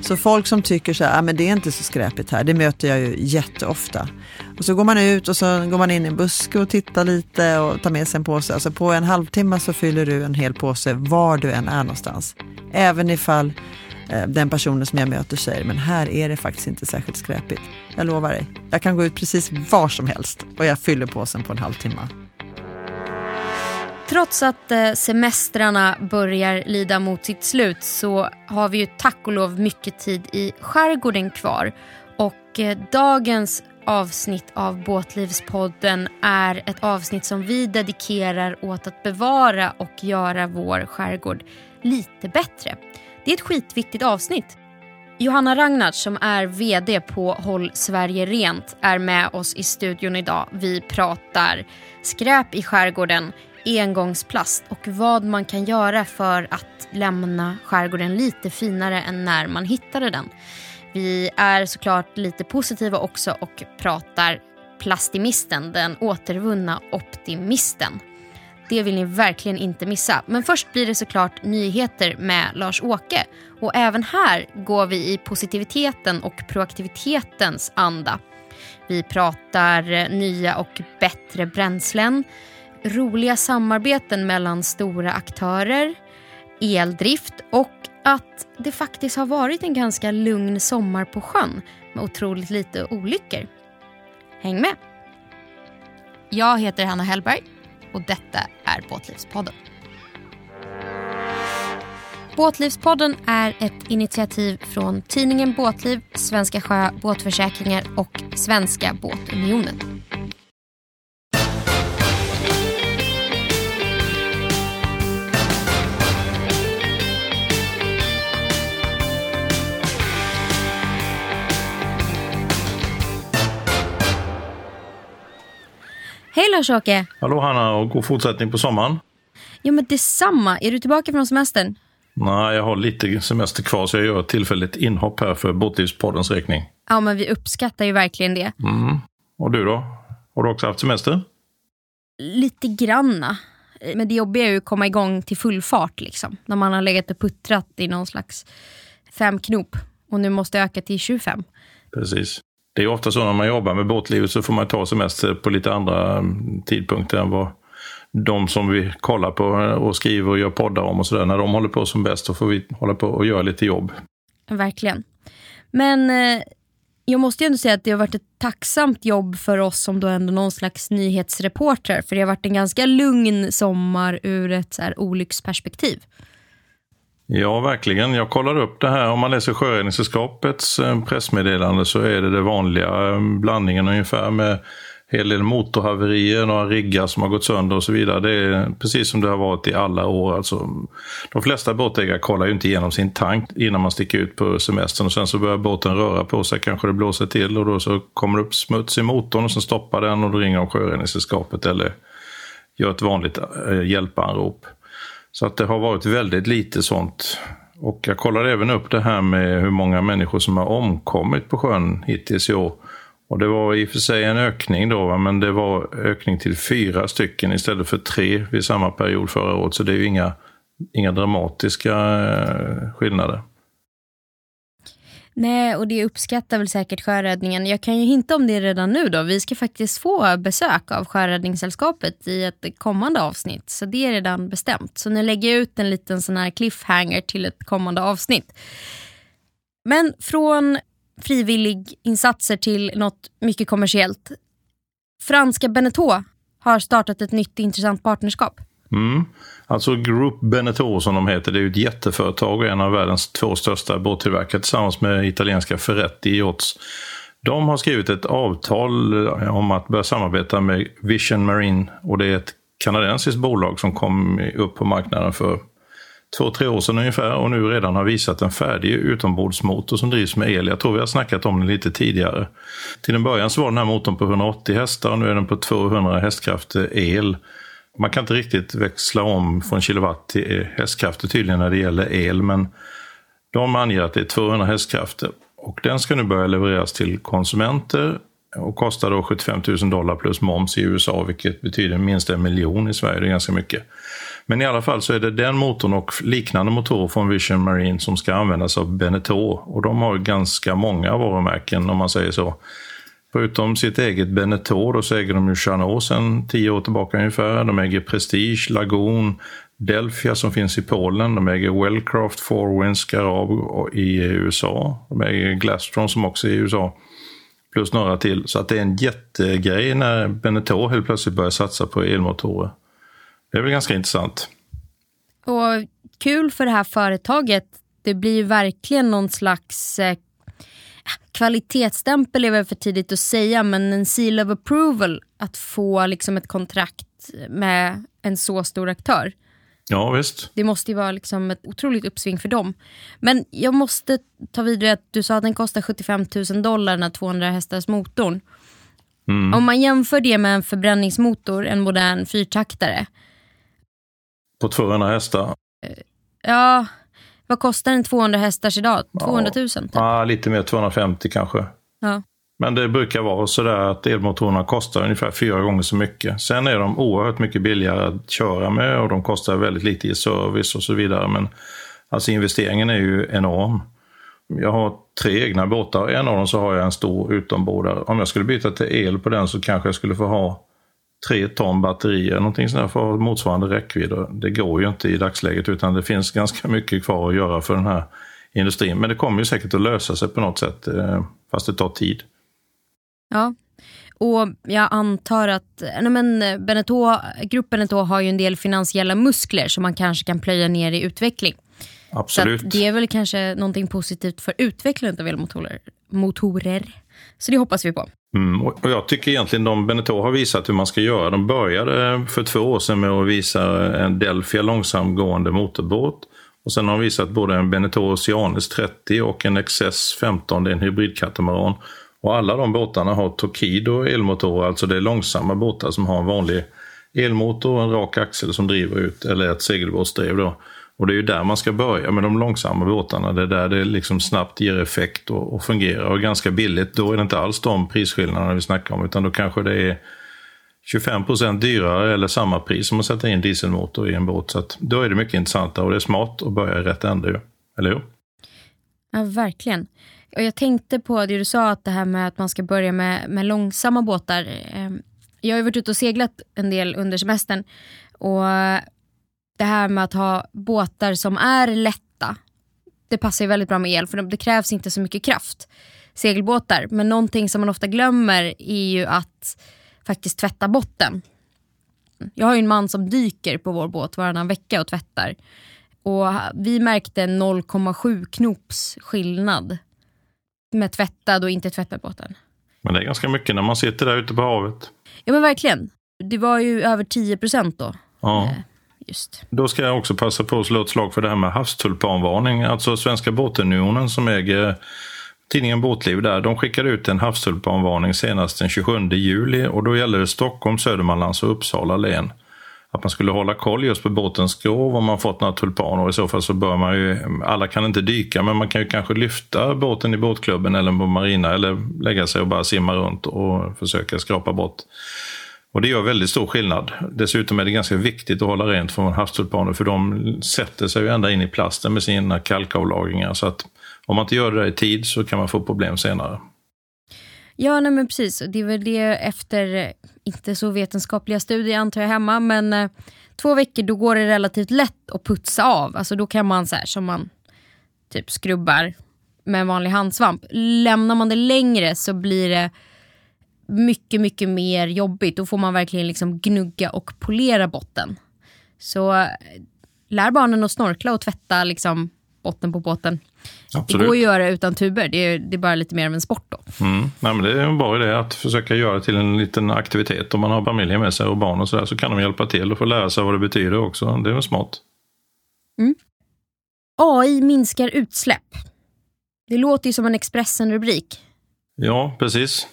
Så folk som tycker så här, ah, men det är inte så skräpigt här, det möter jag ju jätteofta. Och så går man ut och så går man in i en buske och tittar lite och tar med sig en påse. Alltså på en halvtimme så fyller du en hel påse var du än är någonstans. Även ifall eh, den personen som jag möter säger, men här är det faktiskt inte särskilt skräpigt. Jag lovar dig, jag kan gå ut precis var som helst och jag fyller påsen på en halvtimme. Trots att eh, semestrarna börjar lida mot sitt slut så har vi ju tack och lov mycket tid i skärgården kvar. Och eh, dagens avsnitt av Båtlivspodden är ett avsnitt som vi dedikerar åt att bevara och göra vår skärgård lite bättre. Det är ett skitviktigt avsnitt. Johanna Ragnardt som är VD på Håll Sverige Rent är med oss i studion idag. Vi pratar skräp i skärgården, engångsplast och vad man kan göra för att lämna skärgården lite finare än när man hittade den. Vi är såklart lite positiva också och pratar plastimisten, den återvunna optimisten. Det vill ni verkligen inte missa. Men först blir det såklart nyheter med Lars-Åke. Och även här går vi i positiviteten och proaktivitetens anda. Vi pratar nya och bättre bränslen, roliga samarbeten mellan stora aktörer, eldrift och att det faktiskt har varit en ganska lugn sommar på sjön med otroligt lite olyckor. Häng med! Jag heter Hanna Hellberg och detta är Båtlivspodden. Båtlivspodden är ett initiativ från tidningen Båtliv, Svenska Sjö Båtförsäkringar och Svenska Båtunionen. Lars-Åke! Hallå Hanna och god fortsättning på sommaren. Jo men detsamma. Är du tillbaka från semestern? Nej, jag har lite semester kvar så jag gör ett tillfälligt inhopp här för Båtlivspoddens räkning. Ja men vi uppskattar ju verkligen det. Mm. Och du då? Har du också haft semester? Lite granna. Men det jobbiga är ju att komma igång till full fart liksom. När man har legat och puttrat i någon slags fem knop och nu måste öka till 25. Precis. Det är ofta så när man jobbar med båtlivet så får man ta semester på lite andra mm, tidpunkter än vad de som vi kollar på eh, och skriver och gör poddar om och sådär. När de håller på som bäst så får vi hålla på och göra lite jobb. Verkligen. Men eh, jag måste ju ändå säga att det har varit ett tacksamt jobb för oss som då ändå någon slags nyhetsreporter. För det har varit en ganska lugn sommar ur ett så här olycksperspektiv. Ja, verkligen. Jag kollar upp det här. Om man läser Sjöräddningssällskapets eh, pressmeddelande så är det den vanliga eh, blandningen ungefär med hel del motorhaverier, några riggar som har gått sönder och så vidare. Det är precis som det har varit i alla år. Alltså, de flesta båtägare kollar ju inte igenom sin tank innan man sticker ut på semestern och sen så börjar båten röra på sig, kanske det blåser till och då så kommer det upp smuts i motorn och så stoppar den och då ringer de Sjöräddningssällskapet eller gör ett vanligt eh, hjälpanrop. Så att det har varit väldigt lite sånt. Och jag kollade även upp det här med hur många människor som har omkommit på sjön hittills i år. Och det var i och för sig en ökning då, men det var ökning till fyra stycken istället för tre vid samma period förra året. Så det är ju inga, inga dramatiska eh, skillnader. Nej, och det uppskattar väl säkert sjöräddningen. Jag kan ju hinta om det redan nu då. Vi ska faktiskt få besök av Sjöräddningssällskapet i ett kommande avsnitt. Så det är redan bestämt. Så nu lägger jag ut en liten sån här cliffhanger till ett kommande avsnitt. Men från frivilliginsatser till något mycket kommersiellt. Franska Beneteau har startat ett nytt intressant partnerskap. Mm. Alltså Group Beneteau som de heter, det är ju ett jätteföretag och en av världens två största båttillverkare tillsammans med italienska Ferretti Yachts. De har skrivit ett avtal eh, om att börja samarbeta med Vision Marine och det är ett kanadensiskt bolag som kom upp på marknaden för två, tre år sedan ungefär och nu redan har visat en färdig utombordsmotor som drivs med el. Jag tror vi har snackat om den lite tidigare. Till en början så var den här motorn på 180 hästar och nu är den på 200 hästkrafter el. Man kan inte riktigt växla om från kilowatt till hästkrafter tydligen när det gäller el, men de anger att det är 200 hästkrafter och den ska nu börja levereras till konsumenter och kostar då 75 000 dollar plus moms i USA, vilket betyder minst en miljon i Sverige. Det är ganska mycket. Men i alla fall så är det den motorn och liknande motorer från Vision Marine som ska användas av Beneteau. Och de har ganska många varumärken om man säger så. Förutom sitt eget Beneteau så äger de ju Chanot sedan tio år tillbaka ungefär. De äger Prestige, Lagoon, Delphia som finns i Polen. De äger Wellcraft, Fourwinds, Garab i USA. De äger Glastron som också är i USA. Plus några till. Så att det är en jättegrej när Benetor helt plötsligt börjar satsa på elmotorer. Det är väl ganska intressant. Och kul för det här företaget. Det blir verkligen någon slags eh, kvalitetsstämpel är väl för tidigt att säga men en seal of approval att få liksom ett kontrakt med en så stor aktör. Ja, visst. Det måste ju vara liksom ett otroligt uppsving för dem. Men jag måste ta vidare att du sa att den kostar 75 000 dollar, den här 200 hästars motorn. Mm. Om man jämför det med en förbränningsmotor, en modern fyrtaktare. På 200 hästar? Ja, vad kostar en 200 hästars idag? 200 000? Typ. Ja, lite mer, 250 kanske. Ja. Men det brukar vara så där att elmotorerna kostar ungefär fyra gånger så mycket. Sen är de oerhört mycket billigare att köra med och de kostar väldigt lite i service och så vidare. Men alltså investeringen är ju enorm. Jag har tre egna båtar. En av dem så har jag en stor utombordare. Om jag skulle byta till el på den så kanske jag skulle få ha tre ton batterier, någonting sånt för motsvarande räckvidd. Det går ju inte i dagsläget utan det finns ganska mycket kvar att göra för den här industrin. Men det kommer ju säkert att lösa sig på något sätt, eh, fast det tar tid. Ja, och jag antar att nej men Beneteau, gruppen Beneteau har ju en del finansiella muskler som man kanske kan plöja ner i utveckling. Absolut. Så det är väl kanske någonting positivt för utvecklandet av elmotorer. Motorer. Så det hoppas vi på. Mm, och jag tycker egentligen de Beneteau har visat hur man ska göra. De började för två år sedan med att visa en Delphia långsamgående motorbåt. Och sen har de visat både en Beneteau Oceanis 30 och en XS 15, det är en hybridkatamaran. Och alla de båtarna har Tokido elmotorer, alltså det är långsamma båtar som har en vanlig elmotor och en rak axel som driver ut, eller ett segelbåtsdrev då. Och det är ju där man ska börja med de långsamma båtarna. Det är där det liksom snabbt ger effekt och, och fungerar och ganska billigt. Då är det inte alls de prisskillnaderna vi snackar om utan då kanske det är 25 procent dyrare eller samma pris som att sätta in dieselmotor i en båt. Så då är det mycket intressantare och det är smart att börja i rätt ände. Eller hur? Ja, verkligen. Och jag tänkte på det du sa, att det här med att man ska börja med, med långsamma båtar. Ehm, jag har varit ute och seglat en del under semestern. Och det här med att ha båtar som är lätta. Det passar ju väldigt bra med el för det krävs inte så mycket kraft. Segelbåtar. Men någonting som man ofta glömmer är ju att faktiskt tvätta botten. Jag har ju en man som dyker på vår båt varannan vecka och tvättar. Och vi märkte 0,7 knops skillnad med tvättad och inte tvättad båten. Men det är ganska mycket när man sitter där ute på havet. Ja men verkligen. Det var ju över 10 procent då. Ja. Just. Då ska jag också passa på att slå ett slag för det här med havstulpanvarning. Alltså Svenska Båtunionen som äger tidningen Båtliv där, de skickade ut en havstulpanvarning senast den 27 juli och då gäller det Stockholm, Södermanlands och Uppsala län att man skulle hålla koll just på båtens skrov om man fått några tulpaner. I så fall så bör man ju, alla kan inte dyka men man kan ju kanske lyfta båten i båtklubben eller på marina eller lägga sig och bara simma runt och försöka skrapa bort. Och det gör väldigt stor skillnad. Dessutom är det ganska viktigt att hålla rent från havstulpaner för de sätter sig ju ända in i plasten med sina kalkavlagringar. Så att om man inte gör det i tid så kan man få problem senare. Ja, nej men precis. Det är väl det efter, inte så vetenskapliga studier antar jag hemma, men eh, två veckor då går det relativt lätt att putsa av. Alltså då kan man så här som man typ skrubbar med en vanlig handsvamp. Lämnar man det längre så blir det mycket, mycket mer jobbigt. Då får man verkligen liksom gnugga och polera botten. Så eh, lär barnen att snorkla och tvätta liksom botten på båten. Absolut. Det går att göra utan tuber, det är, det är bara lite mer av en sport då. Mm. Nej, men det är en bra idé att försöka göra till en liten aktivitet. Om man har familjen med sig och barn och sådär så kan de hjälpa till och få lära sig vad det betyder också. Det är väl smart. Mm. AI minskar utsläpp. Det låter ju som en Expressen-rubrik. Ja, precis.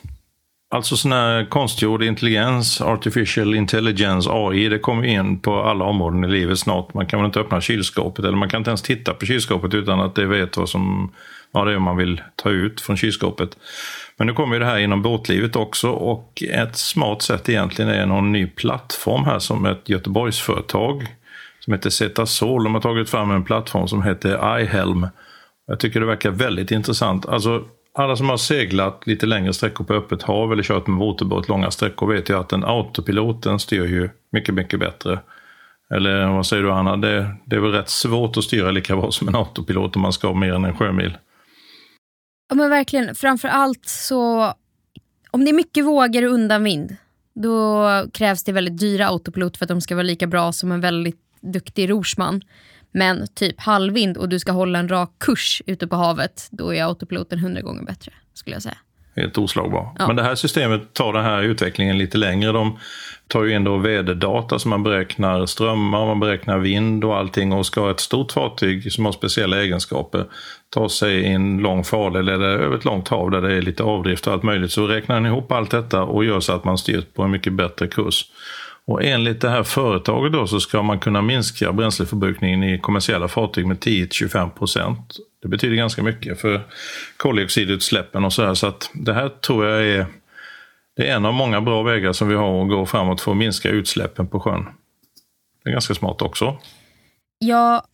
Alltså sån här konstgjord intelligens, artificial intelligence, AI, det kommer in på alla områden i livet snart. Man kan väl inte öppna kylskåpet eller man kan inte ens titta på kylskåpet utan att det vet vad, som, vad det är man vill ta ut från kylskåpet. Men nu kommer ju det här inom båtlivet också och ett smart sätt egentligen är någon ny plattform här som ett Göteborgsföretag som heter Zetasol. De har tagit fram en plattform som heter iHelm. Jag tycker det verkar väldigt intressant. Alltså alla som har seglat lite längre sträckor på öppet hav eller kört med motorbåt långa sträckor vet ju att en autopilot den styr ju mycket, mycket bättre. Eller vad säger du Anna? Det, det är väl rätt svårt att styra lika bra som en autopilot om man ska mer än en sjömil. Ja men verkligen, framför allt så om det är mycket vågor och undanvind då krävs det väldigt dyra autopilot för att de ska vara lika bra som en väldigt duktig rorsman. Men typ halvvind och du ska hålla en rak kurs ute på havet, då är autopiloten hundra gånger bättre skulle jag säga. Helt oslagbar. Ja. Men det här systemet tar den här utvecklingen lite längre. De tar ju in då väderdata så man beräknar strömmar, man beräknar vind och allting. Och ska ett stort fartyg som har speciella egenskaper ta sig i en lång farled eller över ett långt hav där det är lite avdrift och allt möjligt så räknar den ihop allt detta och gör så att man styr på en mycket bättre kurs. Och enligt det här företaget då så ska man kunna minska bränsleförbrukningen i kommersiella fartyg med 10-25 procent. Det betyder ganska mycket för koldioxidutsläppen och så här. Så att det här tror jag är, det är en av många bra vägar som vi har att gå framåt för att minska utsläppen på sjön. Det är ganska smart också. Ja,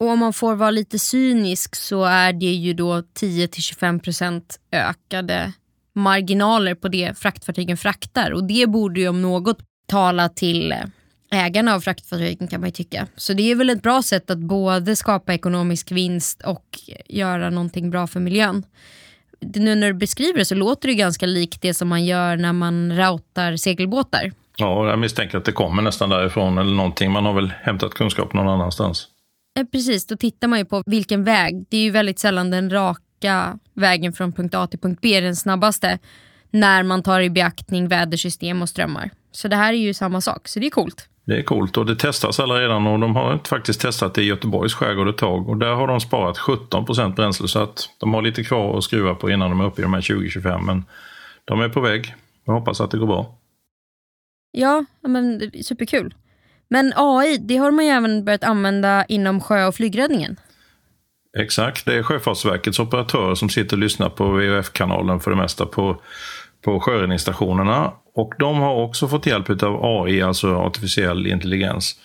och om man får vara lite cynisk så är det ju då 10-25 procent ökade marginaler på det fraktfartygen fraktar. Och det borde ju om något tala till ägarna av fraktfartygen kan man ju tycka. Så det är väl ett bra sätt att både skapa ekonomisk vinst och göra någonting bra för miljön. Nu när du beskriver det så låter det ganska likt det som man gör när man routar segelbåtar. Ja, jag misstänker att det kommer nästan därifrån eller någonting. Man har väl hämtat kunskap någon annanstans. Ja, precis, då tittar man ju på vilken väg. Det är ju väldigt sällan den raka vägen från punkt A till punkt B är den snabbaste när man tar i beaktning vädersystem och strömmar. Så det här är ju samma sak, så det är coolt. Det är coolt och det testas alla redan och de har faktiskt testat det i Göteborgs skärgård ett tag och där har de sparat 17 bränsle så att de har lite kvar att skruva på innan de är uppe i de här 2025 men de är på väg. Jag hoppas att det går bra. Ja, men superkul. Men AI, det har man ju även börjat använda inom sjö och flygräddningen. Exakt, det är Sjöfartsverkets operatörer som sitter och lyssnar på VHF-kanalen för det mesta på, på sjöräddningsstationerna. Och de har också fått hjälp av AI, alltså artificiell intelligens.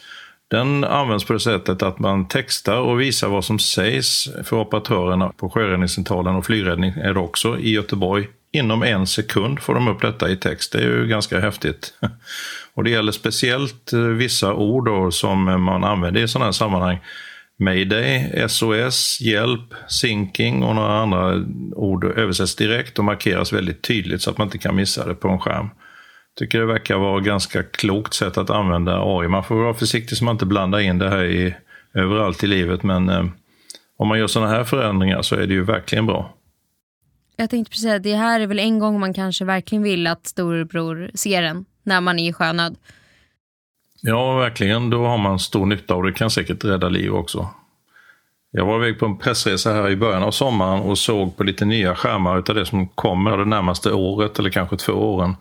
Den används på det sättet att man textar och visar vad som sägs för operatörerna på sjöräddningscentralen och flygräddning är det också i Göteborg. Inom en sekund får de upp detta i text. Det är ju ganska häftigt. Och det gäller speciellt eh, vissa ord som man använder i sådana här sammanhang. Mayday, SOS, hjälp, sinking och några andra ord översätts direkt och markeras väldigt tydligt så att man inte kan missa det på en skärm. Tycker det verkar vara ett ganska klokt sätt att använda AI. Man får vara försiktig så man inte blandar in det här i, överallt i livet men eh, om man gör sådana här förändringar så är det ju verkligen bra. Jag tänkte precis säga, det här är väl en gång man kanske verkligen vill att storebror ser en när man är i sjönöd. Ja, verkligen. Då har man stor nytta och det kan säkert rädda liv också. Jag var iväg på en pressresa här i början av sommaren och såg på lite nya skärmar utav det som kommer det närmaste året eller kanske två åren.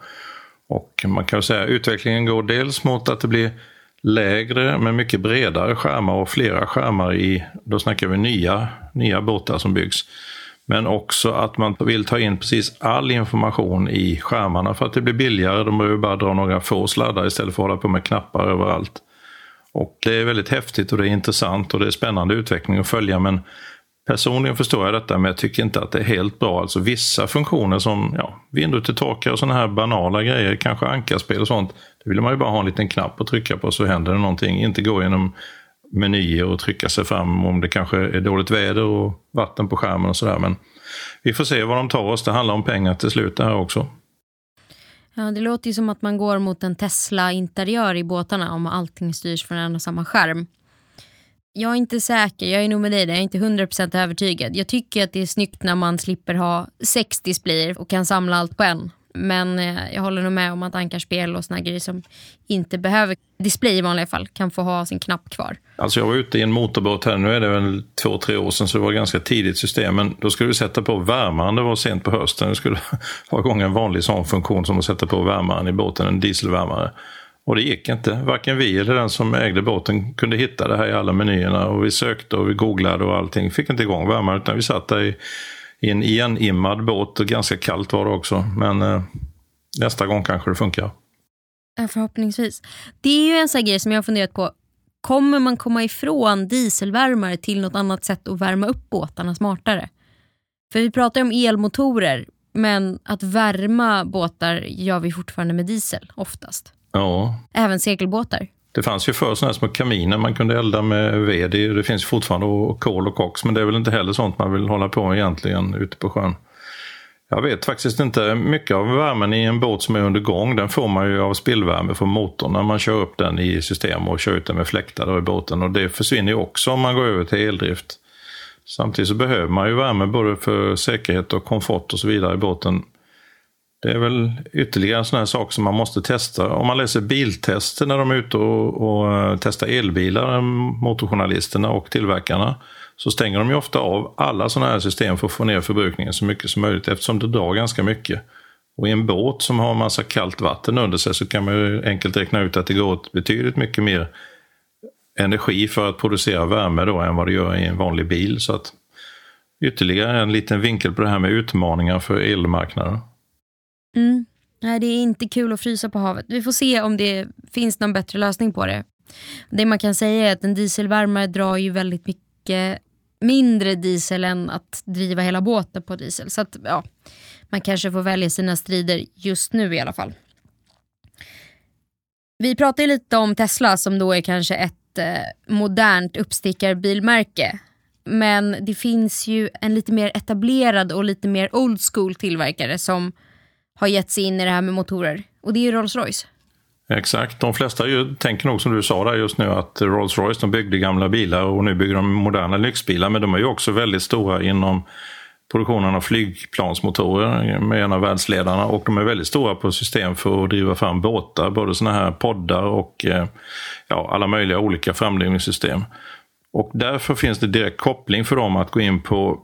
Och man kan säga att utvecklingen går dels mot att det blir lägre men mycket bredare skärmar och flera skärmar i, då snackar vi nya, nya båtar som byggs. Men också att man vill ta in precis all information i skärmarna för att det blir billigare. De behöver bara dra några få sladdar istället för att hålla på med knappar överallt. Och det är väldigt häftigt och det är intressant och det är spännande utveckling att följa men personligen förstår jag detta men jag tycker inte att det är helt bra. Alltså vissa funktioner som ja, vindrutetorkare och sådana här banala grejer, kanske ankarspel och sånt. Det vill man ju bara ha en liten knapp att trycka på så händer det någonting. Inte gå genom menyer och trycka sig fram om det kanske är dåligt väder och vatten på skärmen och sådär. Men vi får se vad de tar oss. Det handlar om pengar till slut det här också. Ja, det låter ju som att man går mot en Tesla-interiör i båtarna om allting styrs från en och samma skärm. Jag är inte säker, jag är nog med dig där, jag är inte 100% övertygad. Jag tycker att det är snyggt när man slipper ha sex displayer och kan samla allt på en. Men eh, jag håller nog med om att ankarspel och såna grejer som inte behöver display i vanliga fall kan få ha sin knapp kvar. Alltså jag var ute i en motorbåt här, nu är det väl två, tre år sedan så det var ett ganska tidigt system. Men då skulle vi sätta på värmaren, det var sent på hösten. Det skulle ha igång en vanlig sån funktion som att sätta på värmaren i båten, en dieselvärmare. Och det gick inte. Varken vi eller den som ägde båten kunde hitta det här i alla menyerna. Och vi sökte och vi googlade och allting. Fick inte igång värmaren utan vi satt där i, i en igenimmad båt. Och ganska kallt var det också. Men eh, nästa gång kanske det funkar. Förhoppningsvis. Det är ju en sån grej som jag har funderat på. Kommer man komma ifrån dieselvärmare till något annat sätt att värma upp båtarna smartare? För vi pratar ju om elmotorer, men att värma båtar gör vi fortfarande med diesel oftast. Ja. Även segelbåtar. Det fanns ju förr sådana små kaminer man kunde elda med ved Det finns fortfarande och kol och koks men det är väl inte heller sånt man vill hålla på med egentligen ute på sjön. Jag vet faktiskt inte. Mycket av värmen i en båt som är under gång den får man ju av spillvärme från motorn när man kör upp den i system och kör ut den med fläktar i båten. Och det försvinner ju också om man går över till eldrift. Samtidigt så behöver man ju värme både för säkerhet och komfort och så vidare i båten. Det är väl ytterligare en sån här sak som man måste testa. Om man läser biltester när de är ute och, och eh, testar elbilar, eh, motorjournalisterna och tillverkarna, så stänger de ju ofta av alla sådana här system för att få ner förbrukningen så mycket som möjligt eftersom det drar ganska mycket. Och i en båt som har massa kallt vatten under sig så kan man ju enkelt räkna ut att det går åt betydligt mycket mer energi för att producera värme då än vad det gör i en vanlig bil. Så att ytterligare en liten vinkel på det här med utmaningar för elmarknaden. Mm. Nej, det är inte kul att frysa på havet. Vi får se om det finns någon bättre lösning på det. Det man kan säga är att en dieselvärmare drar ju väldigt mycket mindre diesel än att driva hela båten på diesel. Så att, ja, man kanske får välja sina strider just nu i alla fall. Vi pratade lite om Tesla som då är kanske ett eh, modernt uppstickarbilmärke. Men det finns ju en lite mer etablerad och lite mer old school tillverkare som har gett sig in i det här med motorer. Och det är ju Rolls-Royce. Exakt. De flesta ju, tänker nog som du sa där just nu att Rolls-Royce de byggde gamla bilar och nu bygger de moderna lyxbilar. Men de är ju också väldigt stora inom produktionen av flygplansmotorer med en av världsledarna och de är väldigt stora på system för att driva fram båtar, både sådana här poddar och eh, ja, alla möjliga olika framdrivningssystem. Och därför finns det direkt koppling för dem att gå in på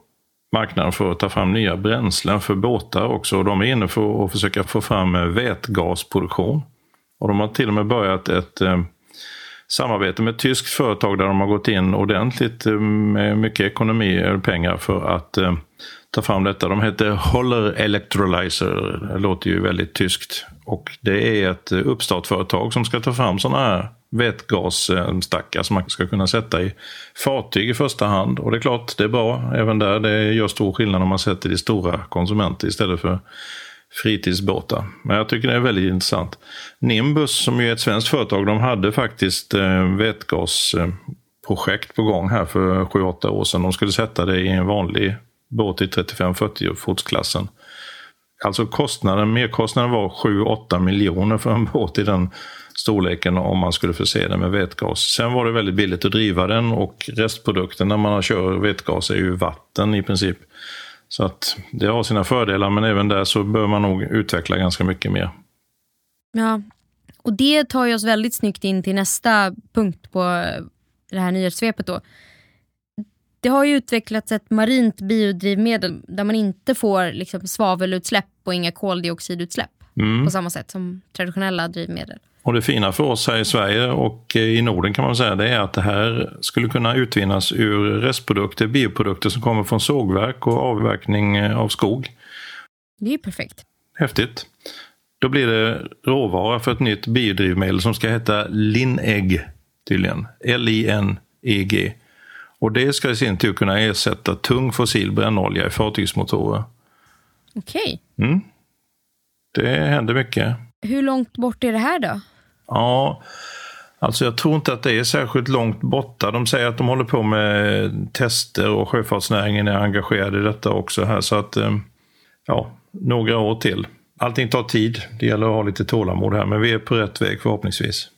marknaden för att ta fram nya bränslen för båtar också. De är inne för att försöka få fram eh, vätgasproduktion. Och de har till och med börjat ett eh, samarbete med ett tyskt företag där de har gått in ordentligt eh, med mycket ekonomi och pengar för att eh, ta fram detta. De heter Holler Electrolyzer. Det låter ju väldigt tyskt. Och det är ett uppstartföretag som ska ta fram sådana här vätgasstackar som man ska kunna sätta i fartyg i första hand. Och det är klart, det är bra även där. Det gör stor skillnad om man sätter det i stora konsumenter istället för fritidsbåtar. Men jag tycker det är väldigt intressant. Nimbus som ju är ett svenskt företag, de hade faktiskt eh, vätgasprojekt på gång här för 7-8 år sedan. De skulle sätta det i en vanlig båt i 35-40 fotsklassen. Alltså kostnaden, merkostnaden var 7-8 miljoner för en båt i den storleken om man skulle förse den med vätgas. Sen var det väldigt billigt att driva den och restprodukten när man kör vätgas är ju vatten i princip. Så att det har sina fördelar men även där så bör man nog utveckla ganska mycket mer. Ja, och det tar ju oss väldigt snyggt in till nästa punkt på det här nyhetssvepet då. Det har ju utvecklats ett marint biodrivmedel där man inte får liksom svavelutsläpp och inga koldioxidutsläpp mm. på samma sätt som traditionella drivmedel. Och det fina för oss här i Sverige och i Norden kan man säga det är att det här skulle kunna utvinnas ur restprodukter, bioprodukter som kommer från sågverk och avverkning av skog. Det är ju perfekt. Häftigt. Då blir det råvara för ett nytt biodrivmedel som ska heta Linegg tydligen. L-I-N-E-G. Och det ska i sin tur kunna ersätta tung fossil brännolja i fartygsmotorer. Okej. Okay. Mm. Det händer mycket. Hur långt bort är det här då? Ja, alltså jag tror inte att det är särskilt långt borta. De säger att de håller på med tester och sjöfartsnäringen är engagerad i detta också här så att eh, ja, några år till. Allting tar tid. Det gäller att ha lite tålamod här men vi är på rätt väg förhoppningsvis.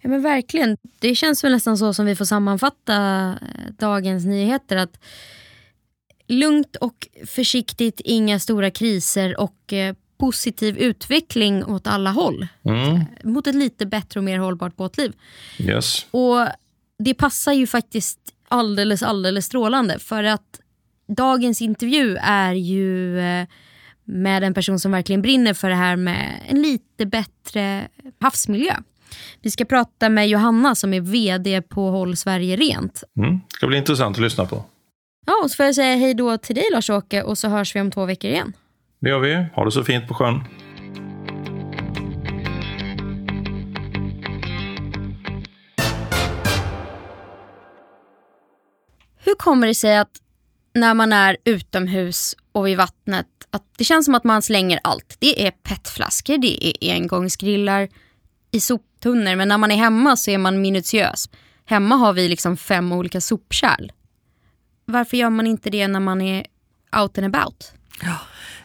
Ja men verkligen. Det känns väl nästan så som vi får sammanfatta eh, dagens nyheter. att Lugnt och försiktigt, inga stora kriser och eh, positiv utveckling åt alla håll. Mm. Mot ett lite bättre och mer hållbart båtliv. Yes. Och det passar ju faktiskt alldeles, alldeles strålande för att dagens intervju är ju eh, med en person som verkligen brinner för det här med en lite bättre havsmiljö. Vi ska prata med Johanna som är VD på Håll Sverige Rent. Mm. Det ska bli intressant att lyssna på. Ja, och så får jag säga hej då till dig Lars-Åke och så hörs vi om två veckor igen. Det gör vi. Ha det så fint på sjön. Hur kommer det sig att när man är utomhus och vid vattnet att det känns som att man slänger allt? Det är petflaskor, det är engångsgrillar i soptunnor men när man är hemma så är man minutiös. Hemma har vi liksom fem olika sopkärl. Varför gör man inte det när man är out and about?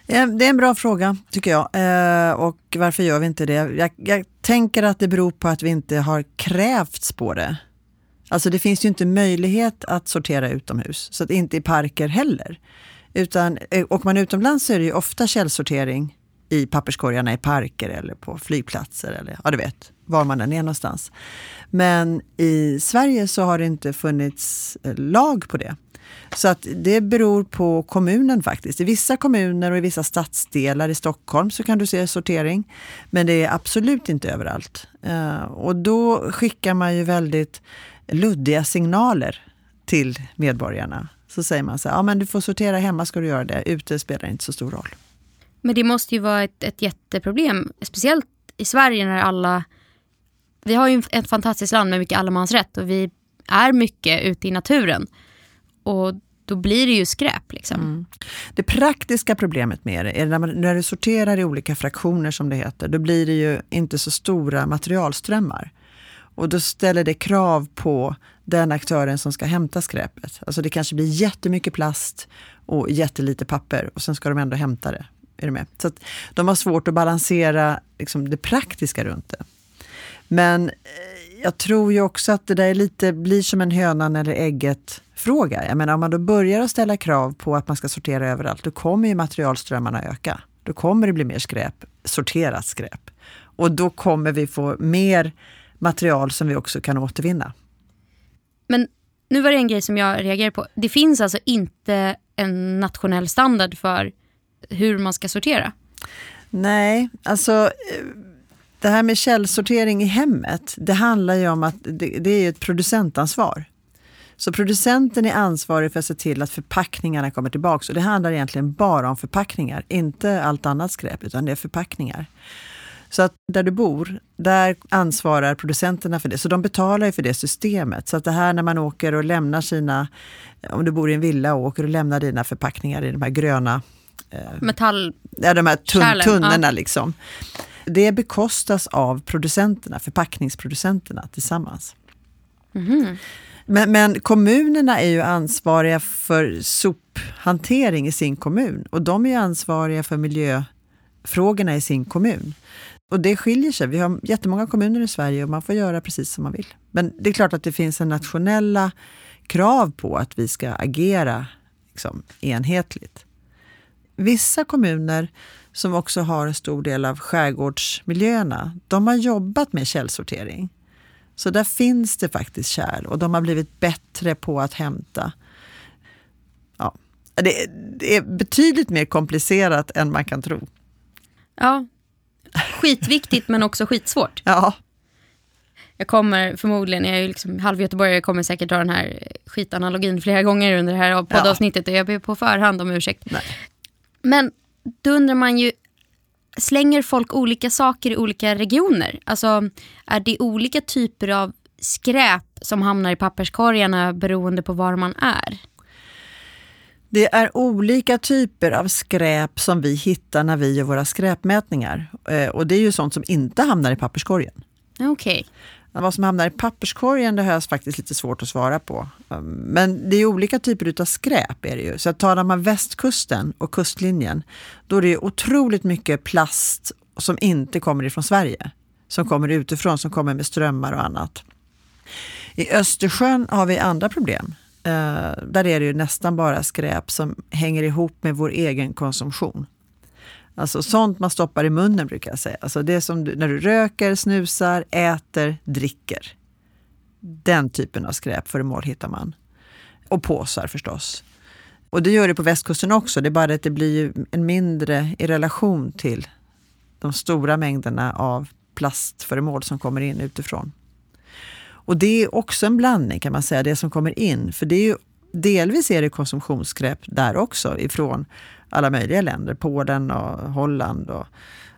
Ja, Det är en bra fråga tycker jag. Eh, Och varför gör vi inte det? Jag, jag tänker att det beror på att vi inte har krävts på det. Alltså det finns ju inte möjlighet att sortera utomhus, så att inte i parker heller. Utan eh, åker man utomlands så är det ju ofta källsortering i papperskorgarna i parker eller på flygplatser eller ja, du vet, var man än är någonstans. Men i Sverige så har det inte funnits eh, lag på det. Så att det beror på kommunen faktiskt. I vissa kommuner och i vissa stadsdelar i Stockholm så kan du se sortering. Men det är absolut inte överallt. Eh, och då skickar man ju väldigt luddiga signaler till medborgarna. Så säger man så här, ja men du får sortera hemma ska du göra det, ute spelar inte så stor roll. Men det måste ju vara ett, ett jätteproblem. Speciellt i Sverige när alla... Vi har ju ett fantastiskt land med mycket allemansrätt och vi är mycket ute i naturen. Och då blir det ju skräp. Liksom. Mm. Det praktiska problemet med det är när, man, när du sorterar i olika fraktioner som det heter, då blir det ju inte så stora materialströmmar. Och då ställer det krav på den aktören som ska hämta skräpet. Alltså det kanske blir jättemycket plast och jättelite papper och sen ska de ändå hämta det. Är du med? Så att de har svårt att balansera liksom, det praktiska runt det. Men eh, jag tror ju också att det där lite, blir som en hönan eller ägget fråga. Jag menar om man då börjar att ställa krav på att man ska sortera överallt, då kommer ju materialströmmarna öka. Då kommer det bli mer skräp, sorterat skräp. Och då kommer vi få mer material som vi också kan återvinna. Men nu var det en grej som jag reagerade på. Det finns alltså inte en nationell standard för hur man ska sortera. Nej, alltså eh, det här med källsortering i hemmet, det handlar ju om att det, det är ett producentansvar. Så producenten är ansvarig för att se till att förpackningarna kommer tillbaka. Och det handlar egentligen bara om förpackningar, inte allt annat skräp, utan det är förpackningar. Så att där du bor, där ansvarar producenterna för det. Så de betalar ju för det systemet. Så att det här när man åker och lämnar sina, om du bor i en villa och åker och lämnar dina förpackningar i de här gröna Metall... ja, de här tun Kärlen, tunnorna ja. liksom. Det bekostas av producenterna, förpackningsproducenterna tillsammans. Men, men kommunerna är ju ansvariga för sophantering i sin kommun och de är ansvariga för miljöfrågorna i sin kommun. Och det skiljer sig. Vi har jättemånga kommuner i Sverige och man får göra precis som man vill. Men det är klart att det finns en nationella krav på att vi ska agera liksom, enhetligt. Vissa kommuner som också har en stor del av skärgårdsmiljöerna, de har jobbat med källsortering. Så där finns det faktiskt kärl och de har blivit bättre på att hämta. Ja, det, det är betydligt mer komplicerat än man kan tro. Ja. Skitviktigt men också skitsvårt. Ja, Jag kommer förmodligen, jag är ju liksom halvgöteborgare, jag kommer säkert dra den här skitanalogin flera gånger under det här poddavsnittet och jag ber på förhand om ursäkt. Nej. Men då undrar man ju, slänger folk olika saker i olika regioner? Alltså är det olika typer av skräp som hamnar i papperskorgarna beroende på var man är? det är olika typer av skräp som vi hittar när vi gör våra skräpmätningar. Eh, Och det är ju sånt som inte hamnar i papperskorgen. Okej. Vad som hamnar i papperskorgen det har jag faktiskt lite svårt att svara på. Um, men det är olika typer av skräp. Är det ju. Så att talar man västkusten och kustlinjen, då är det otroligt mycket plast som inte kommer ifrån Sverige. Som kommer utifrån, som kommer med strömmar och annat. I Östersjön har vi andra problem. Uh, där är det ju nästan bara skräp som hänger ihop med vår egen konsumtion. Alltså sånt man stoppar i munnen brukar jag säga. Alltså det som du, när du röker, snusar, äter, dricker. Den typen av skräpföremål hittar man. Och påsar förstås. Och det gör det på västkusten också, det är bara att det blir en mindre i relation till de stora mängderna av plastföremål som kommer in utifrån. Och det är också en blandning kan man säga, det som kommer in. För det är ju, delvis är det konsumtionsskräp där också ifrån alla möjliga länder. Polen och Holland och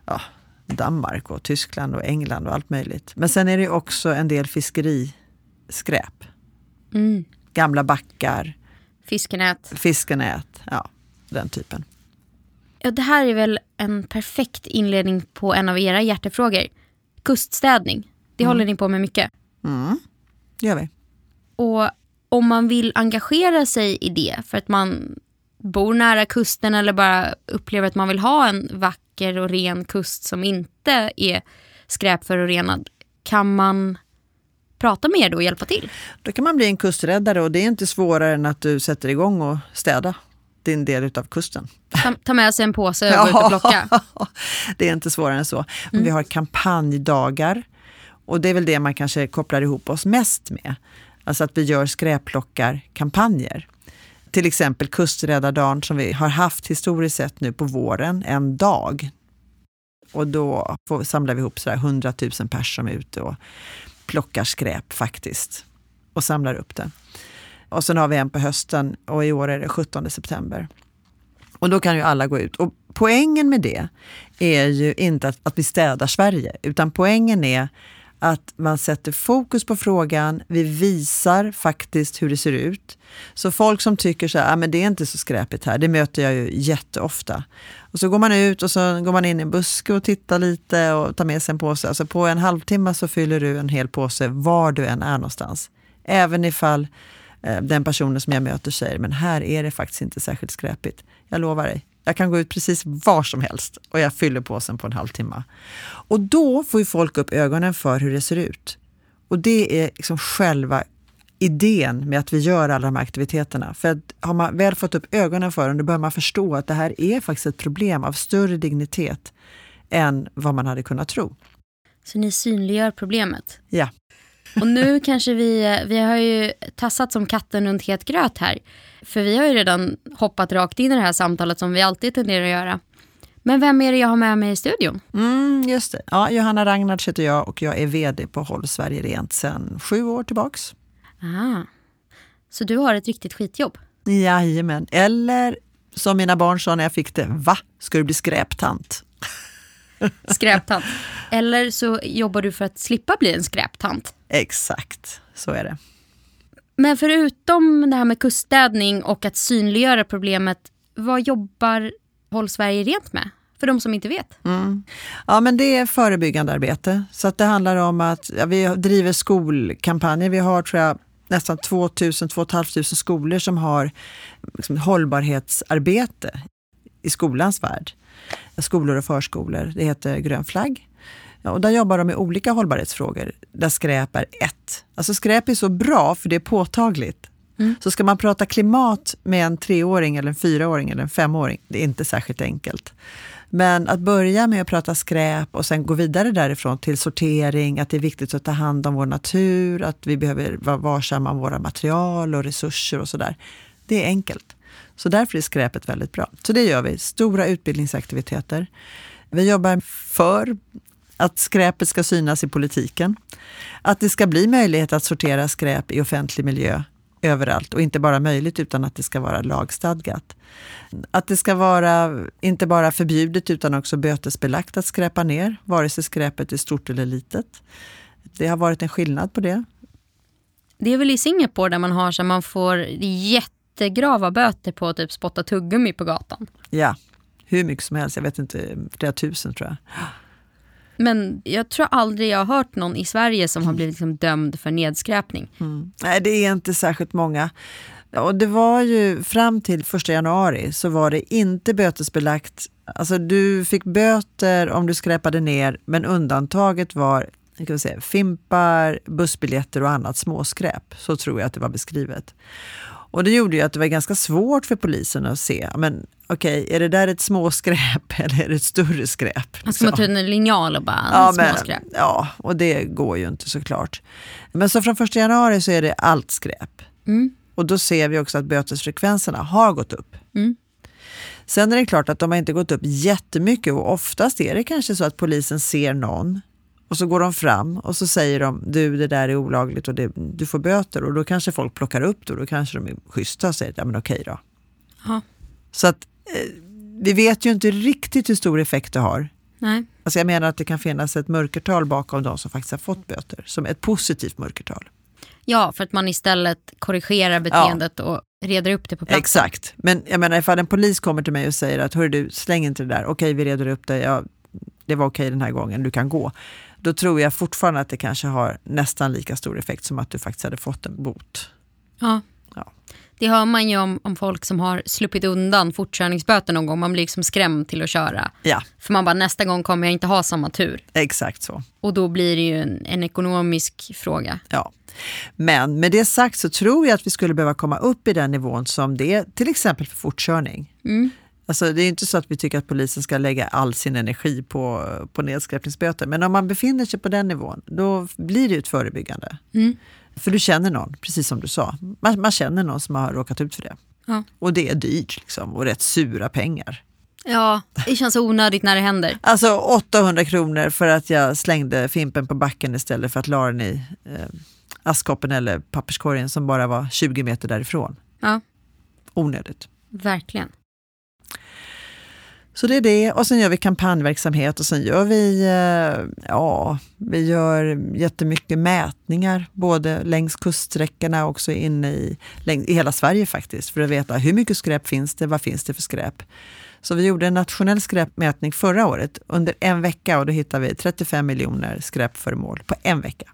ja, Danmark och Tyskland och England och allt möjligt. Men sen är det också en del fiskeriskräp. Mm. Gamla backar, Fiskenät. fiskenät, ja den typen. Ja, det här är väl en perfekt inledning på en av era hjärtefrågor. Kuststädning. Det håller ni på med mycket. Mm, det gör vi. Och om man vill engagera sig i det för att man bor nära kusten eller bara upplever att man vill ha en vacker och ren kust som inte är skräpförorenad. Kan man prata med er då och hjälpa till? Då kan man bli en kusträddare och det är inte svårare än att du sätter igång och städa din del utav kusten. Ta, ta med sig en påse och gå ut och plocka. det är inte svårare än så. Men Vi har kampanjdagar och det är väl det man kanske kopplar ihop oss mest med. Alltså att vi gör skräpplockarkampanjer. Till exempel Kusträddardagen som vi har haft historiskt sett nu på våren, en dag. Och då får, samlar vi ihop sådär 100 000 personer som är ute och plockar skräp faktiskt och samlar upp det. Och sen har vi en på hösten och i år är det 17 september. Och då kan ju alla gå ut. Och poängen med det är ju inte att, att vi städar Sverige, utan poängen är att man sätter fokus på frågan, vi visar faktiskt hur det ser ut. Så folk som tycker så här, ah, men det är inte så skräpigt här, det möter jag ju jätteofta. Och så går man ut och så går man in i en buske och tittar lite och tar med sig en påse. Alltså på en halvtimme så fyller du en hel påse var du än är någonstans. Även ifall eh, den personen som jag möter säger, men här är det faktiskt inte särskilt skräpigt. Jag lovar dig, jag kan gå ut precis var som helst och jag fyller påsen på en halvtimme. Och då får ju folk upp ögonen för hur det ser ut. Och det är liksom själva idén med att vi gör alla de här aktiviteterna. För att har man väl fått upp ögonen för dem, då börjar man förstå att det här är faktiskt ett problem av större dignitet än vad man hade kunnat tro. Så ni synliggör problemet. Ja. Och nu kanske vi, vi har ju tassat som katten runt het gröt här. För vi har ju redan hoppat rakt in i det här samtalet som vi alltid tenderar att göra. Men vem är det jag har med mig i studion? Mm, just det. Ja, Johanna Ragnards heter jag och jag är VD på Håll Sverige Rent sedan sju år tillbaks. Ah. Så du har ett riktigt skitjobb? Jajamän. Eller som mina barn sa när jag fick det, va? Ska du bli skräptant? Skräptant. Eller så jobbar du för att slippa bli en skräptant. Exakt, så är det. Men förutom det här med kuststädning och att synliggöra problemet, vad jobbar Håll Sverige Rent med? För de som inte vet. Mm. Ja, men det är förebyggande arbete. Så att det handlar om att ja, vi driver skolkampanjer. Vi har tror jag, nästan 2000 2500 skolor som har liksom, hållbarhetsarbete i skolans värld. Skolor och förskolor. Det heter Grön flagg. Och där jobbar de med olika hållbarhetsfrågor, där skräp är ett. Alltså skräp är så bra för det är påtagligt. Mm. Så ska man prata klimat med en treåring, eller en fyraåring eller en femåring, det är inte särskilt enkelt. Men att börja med att prata skräp och sen gå vidare därifrån till sortering, att det är viktigt att ta hand om vår natur, att vi behöver vara varsamma om våra material och resurser och sådär. Det är enkelt. Så därför är skräpet väldigt bra. Så det gör vi. Stora utbildningsaktiviteter. Vi jobbar för att skräpet ska synas i politiken. Att det ska bli möjlighet att sortera skräp i offentlig miljö överallt och inte bara möjligt utan att det ska vara lagstadgat. Att det ska vara inte bara förbjudet utan också bötesbelagt att skräpa ner, vare sig skräpet är stort eller litet. Det har varit en skillnad på det. Det är väl i Singapore där man har så man får jättegrava böter på att typ spotta tuggummi på gatan. Ja, hur mycket som helst. Jag vet inte, flera tusen tror jag. Men jag tror aldrig jag har hört någon i Sverige som har blivit liksom dömd för nedskräpning. Mm. Nej, det är inte särskilt många. Och det var ju fram till 1 januari så var det inte bötesbelagt. Alltså du fick böter om du skräpade ner, men undantaget var kan vi säga, fimpar, bussbiljetter och annat småskräp. Så tror jag att det var beskrivet. Och det gjorde ju att det var ganska svårt för polisen att se, men okej, okay, är det där ett småskräp eller är det ett större skräp? Man ska man ta en linjal och bara, ja, småskräp. Ja, och det går ju inte såklart. Men så från 1 januari så är det allt skräp. Mm. Och då ser vi också att bötesfrekvenserna har gått upp. Mm. Sen är det klart att de har inte gått upp jättemycket och oftast är det kanske så att polisen ser någon och så går de fram och så säger de du det där är olagligt och det, du får böter och då kanske folk plockar upp det och då kanske de är schyssta och säger ja men okej då. Ja. Så att eh, vi vet ju inte riktigt hur stor effekt det har. Nej. Alltså jag menar att det kan finnas ett mörkertal bakom de som faktiskt har fått böter, som ett positivt mörkertal. Ja, för att man istället korrigerar beteendet ja. och reder upp det på plats. Exakt, men jag menar ifall en polis kommer till mig och säger att hör du, släng inte det där, okej vi reder upp det, ja, det var okej den här gången, du kan gå. Då tror jag fortfarande att det kanske har nästan lika stor effekt som att du faktiskt hade fått en bot. Ja. ja. Det hör man ju om, om folk som har sluppit undan fortkörningsböter någon gång. Man blir liksom skrämd till att köra. Ja. För man bara, nästa gång kommer jag inte ha samma tur. Exakt så. Och då blir det ju en, en ekonomisk fråga. Ja. Men med det sagt så tror jag att vi skulle behöva komma upp i den nivån som det är till exempel för fortkörning. Mm. Alltså det är inte så att vi tycker att polisen ska lägga all sin energi på, på nedskräpningsböter. Men om man befinner sig på den nivån, då blir det ett förebyggande. Mm. För du känner någon, precis som du sa. Man, man känner någon som har råkat ut för det. Ja. Och det är dyrt liksom, och rätt sura pengar. Ja, det känns onödigt när det händer. Alltså 800 kronor för att jag slängde fimpen på backen istället för att la den i eh, askkoppen eller papperskorgen som bara var 20 meter därifrån. Ja. Onödigt. Verkligen. Så det är det och sen gör vi kampanjverksamhet och sen gör vi, eh, ja, vi gör jättemycket mätningar både längs kuststräckorna och också inne i, i hela Sverige faktiskt för att veta hur mycket skräp finns det, vad finns det för skräp. Så vi gjorde en nationell skräpmätning förra året under en vecka och då hittade vi 35 miljoner skräpföremål på en vecka.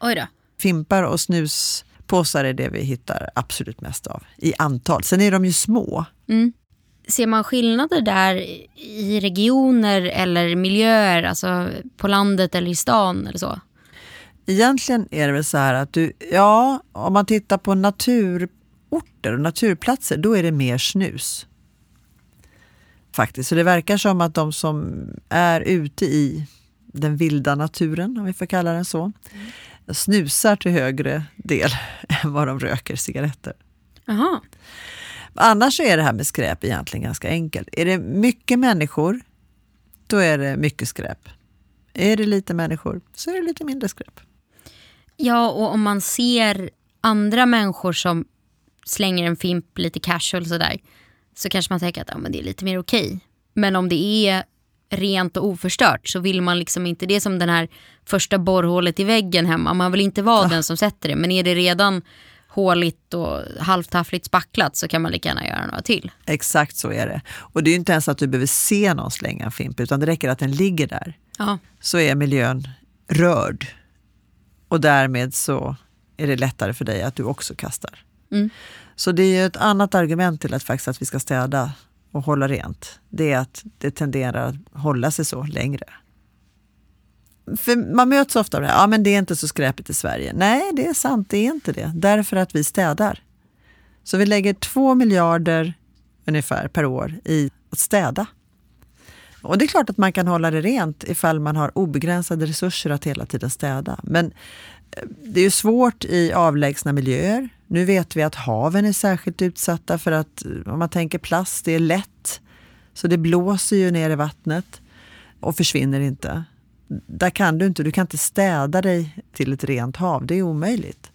Oj då. Fimpar och snuspåsar är det vi hittar absolut mest av i antal. Sen är de ju små. Mm. Ser man skillnader där i regioner eller miljöer, alltså på landet eller i stan eller så? Egentligen är det väl så här att du, ja, om man tittar på naturorter och naturplatser, då är det mer snus. Faktiskt, så det verkar som att de som är ute i den vilda naturen, om vi får kalla den så, snusar till högre del än vad de röker cigaretter. Aha. Annars är det här med skräp egentligen ganska enkelt. Är det mycket människor, då är det mycket skräp. Är det lite människor, så är det lite mindre skräp. Ja, och om man ser andra människor som slänger en fimp lite casual sådär, så kanske man tänker att ja, men det är lite mer okej. Okay. Men om det är rent och oförstört så vill man liksom inte, det är som den här första borrhålet i väggen hemma, man vill inte vara ja. den som sätter det. Men är det redan håligt och halvtaffligt spacklat så kan man lika gärna göra några till. Exakt så är det. Och det är inte ens att du behöver se någon slänga en fimp utan det räcker att den ligger där. Ja. Så är miljön rörd. Och därmed så är det lättare för dig att du också kastar. Mm. Så det är ett annat argument till att faktiskt att vi ska städa och hålla rent. Det är att det tenderar att hålla sig så längre. För man möts ofta av det här, ja men det är inte så skräpigt i Sverige. Nej, det är sant, det är inte det. Därför att vi städar. Så vi lägger två miljarder ungefär per år i att städa. Och det är klart att man kan hålla det rent ifall man har obegränsade resurser att hela tiden städa. Men eh, det är ju svårt i avlägsna miljöer. Nu vet vi att haven är särskilt utsatta för att eh, om man tänker plast, det är lätt. Så det blåser ju ner i vattnet och försvinner inte. Där kan du inte, du kan inte städa dig till ett rent hav, det är omöjligt.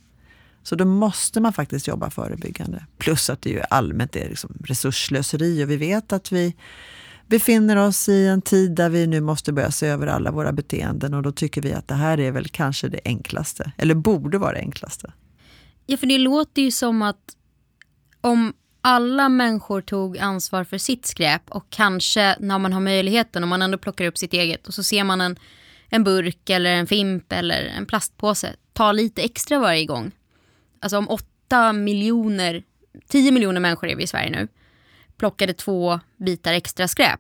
Så då måste man faktiskt jobba förebyggande. Plus att det ju allmänt är liksom resursslöseri och vi vet att vi befinner oss i en tid där vi nu måste börja se över alla våra beteenden och då tycker vi att det här är väl kanske det enklaste, eller borde vara det enklaste. Ja, för det låter ju som att om alla människor tog ansvar för sitt skräp och kanske när man har möjligheten, om man ändå plockar upp sitt eget och så ser man en, en burk eller en fimp eller en plastpåse, ta lite extra varje gång. Alltså om åtta miljoner, tio miljoner människor är vi i Sverige nu, plockade två bitar extra skräp,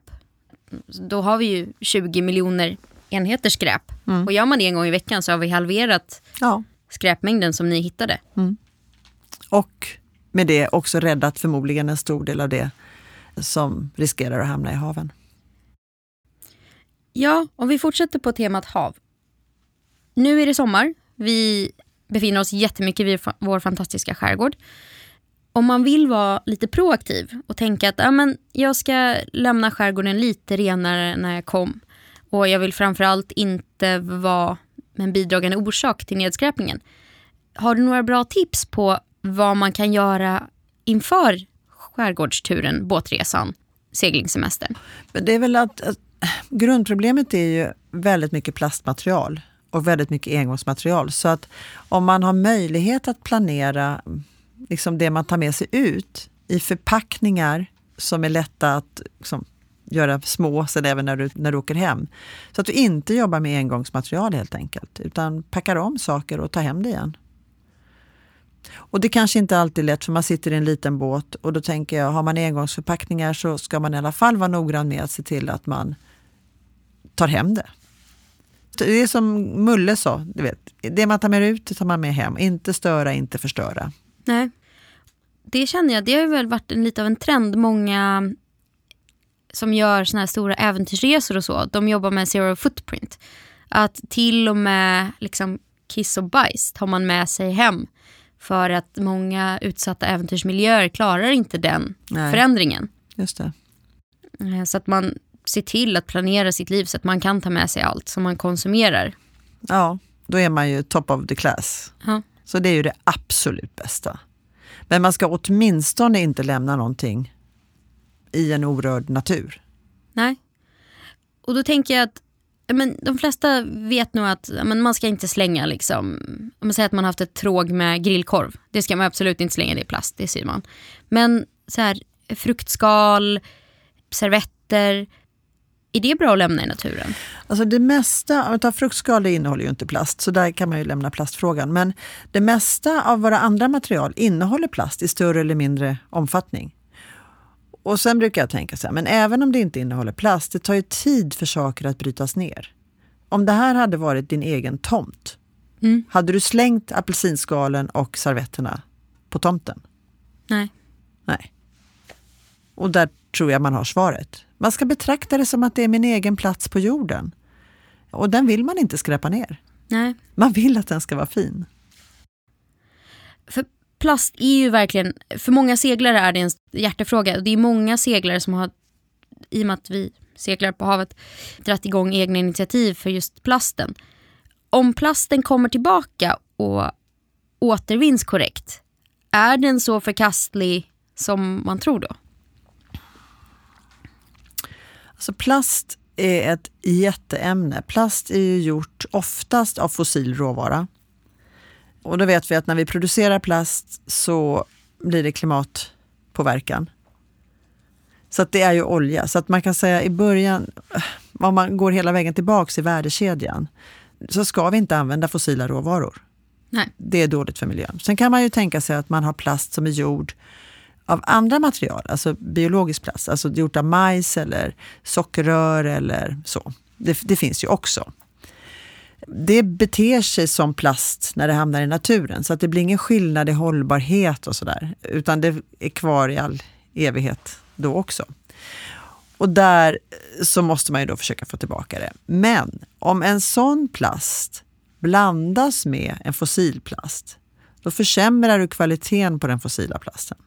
då har vi ju 20 miljoner enheter skräp. Mm. Och gör man det en gång i veckan så har vi halverat ja. skräpmängden som ni hittade. Mm. Och med det också räddat förmodligen en stor del av det som riskerar att hamna i haven. Ja, om vi fortsätter på temat hav. Nu är det sommar. Vi befinner oss jättemycket vid vår fantastiska skärgård. Om man vill vara lite proaktiv och tänka att ja, men jag ska lämna skärgården lite renare när jag kom och jag vill framförallt inte vara en bidragande orsak till nedskräpningen. Har du några bra tips på vad man kan göra inför skärgårdsturen, båtresan, seglingssemestern? Det är väl att, att grundproblemet är ju väldigt mycket plastmaterial och väldigt mycket engångsmaterial. Så att om man har möjlighet att planera liksom det man tar med sig ut i förpackningar som är lätta att liksom, göra små sen även när du, när du åker hem. Så att du inte jobbar med engångsmaterial helt enkelt, utan packar om saker och tar hem det igen. Och det kanske inte alltid är lätt för man sitter i en liten båt och då tänker jag, har man engångsförpackningar så ska man i alla fall vara noggrann med att se till att man tar hem det. Det är som Mulle sa, du vet, det man tar med ut det tar man med hem. Inte störa, inte förstöra. Nej. Det känner jag, det har väl varit en, lite av en trend. Många som gör såna här stora äventyrsresor och så, de jobbar med zero footprint. Att till och med liksom kiss och bajs tar man med sig hem. För att många utsatta äventyrsmiljöer klarar inte den Nej. förändringen. Just det. Eh, så att man ser till att planera sitt liv så att man kan ta med sig allt som man konsumerar. Ja, då är man ju top of the class. Ja. Så det är ju det absolut bästa. Men man ska åtminstone inte lämna någonting i en orörd natur. Nej. Och då tänker jag att men de flesta vet nog att men man ska inte slänga liksom, om man säger att man har haft ett tråg med grillkorv. Det ska man absolut inte slänga, det i plast, det ser man. Men så här, fruktskal, servetter, är det bra att lämna i naturen? Alltså det mesta, ta fruktskal innehåller ju inte plast, så där kan man ju lämna plastfrågan. Men det mesta av våra andra material innehåller plast i större eller mindre omfattning. Och sen brukar jag tänka så här, men även om det inte innehåller plast, det tar ju tid för saker att brytas ner. Om det här hade varit din egen tomt, mm. hade du slängt apelsinskalen och servetterna på tomten? Nej. Nej. Och där tror jag man har svaret. Man ska betrakta det som att det är min egen plats på jorden. Och den vill man inte skräpa ner. Nej. Man vill att den ska vara fin. För plast är ju verkligen, för många seglare är det en hjärtefråga. Det är många seglare som har, i och med att vi seglar på havet, dratt igång egna initiativ för just plasten. Om plasten kommer tillbaka och återvinns korrekt, är den så förkastlig som man tror då? Alltså plast är ett jätteämne. Plast är ju gjort oftast av fossil råvara. Och då vet vi att när vi producerar plast så blir det klimatpåverkan. Så att det är ju olja. Så att man kan säga i början, om man går hela vägen tillbaks i värdekedjan, så ska vi inte använda fossila råvaror. Nej. Det är dåligt för miljön. Sen kan man ju tänka sig att man har plast som är gjord av andra material, alltså biologisk plast, alltså gjort av majs eller sockerrör eller så. Det, det, finns ju också. Det beter sig som plast när det hamnar i naturen, så att det blir ingen skillnad i hållbarhet och sådär, utan det är kvar i all evighet då också. Och där eh, så måste man ju då försöka få tillbaka det. Men om en sån plast blandas med en fossilplast, då försämrar du kvaliteten på den fossila plasten.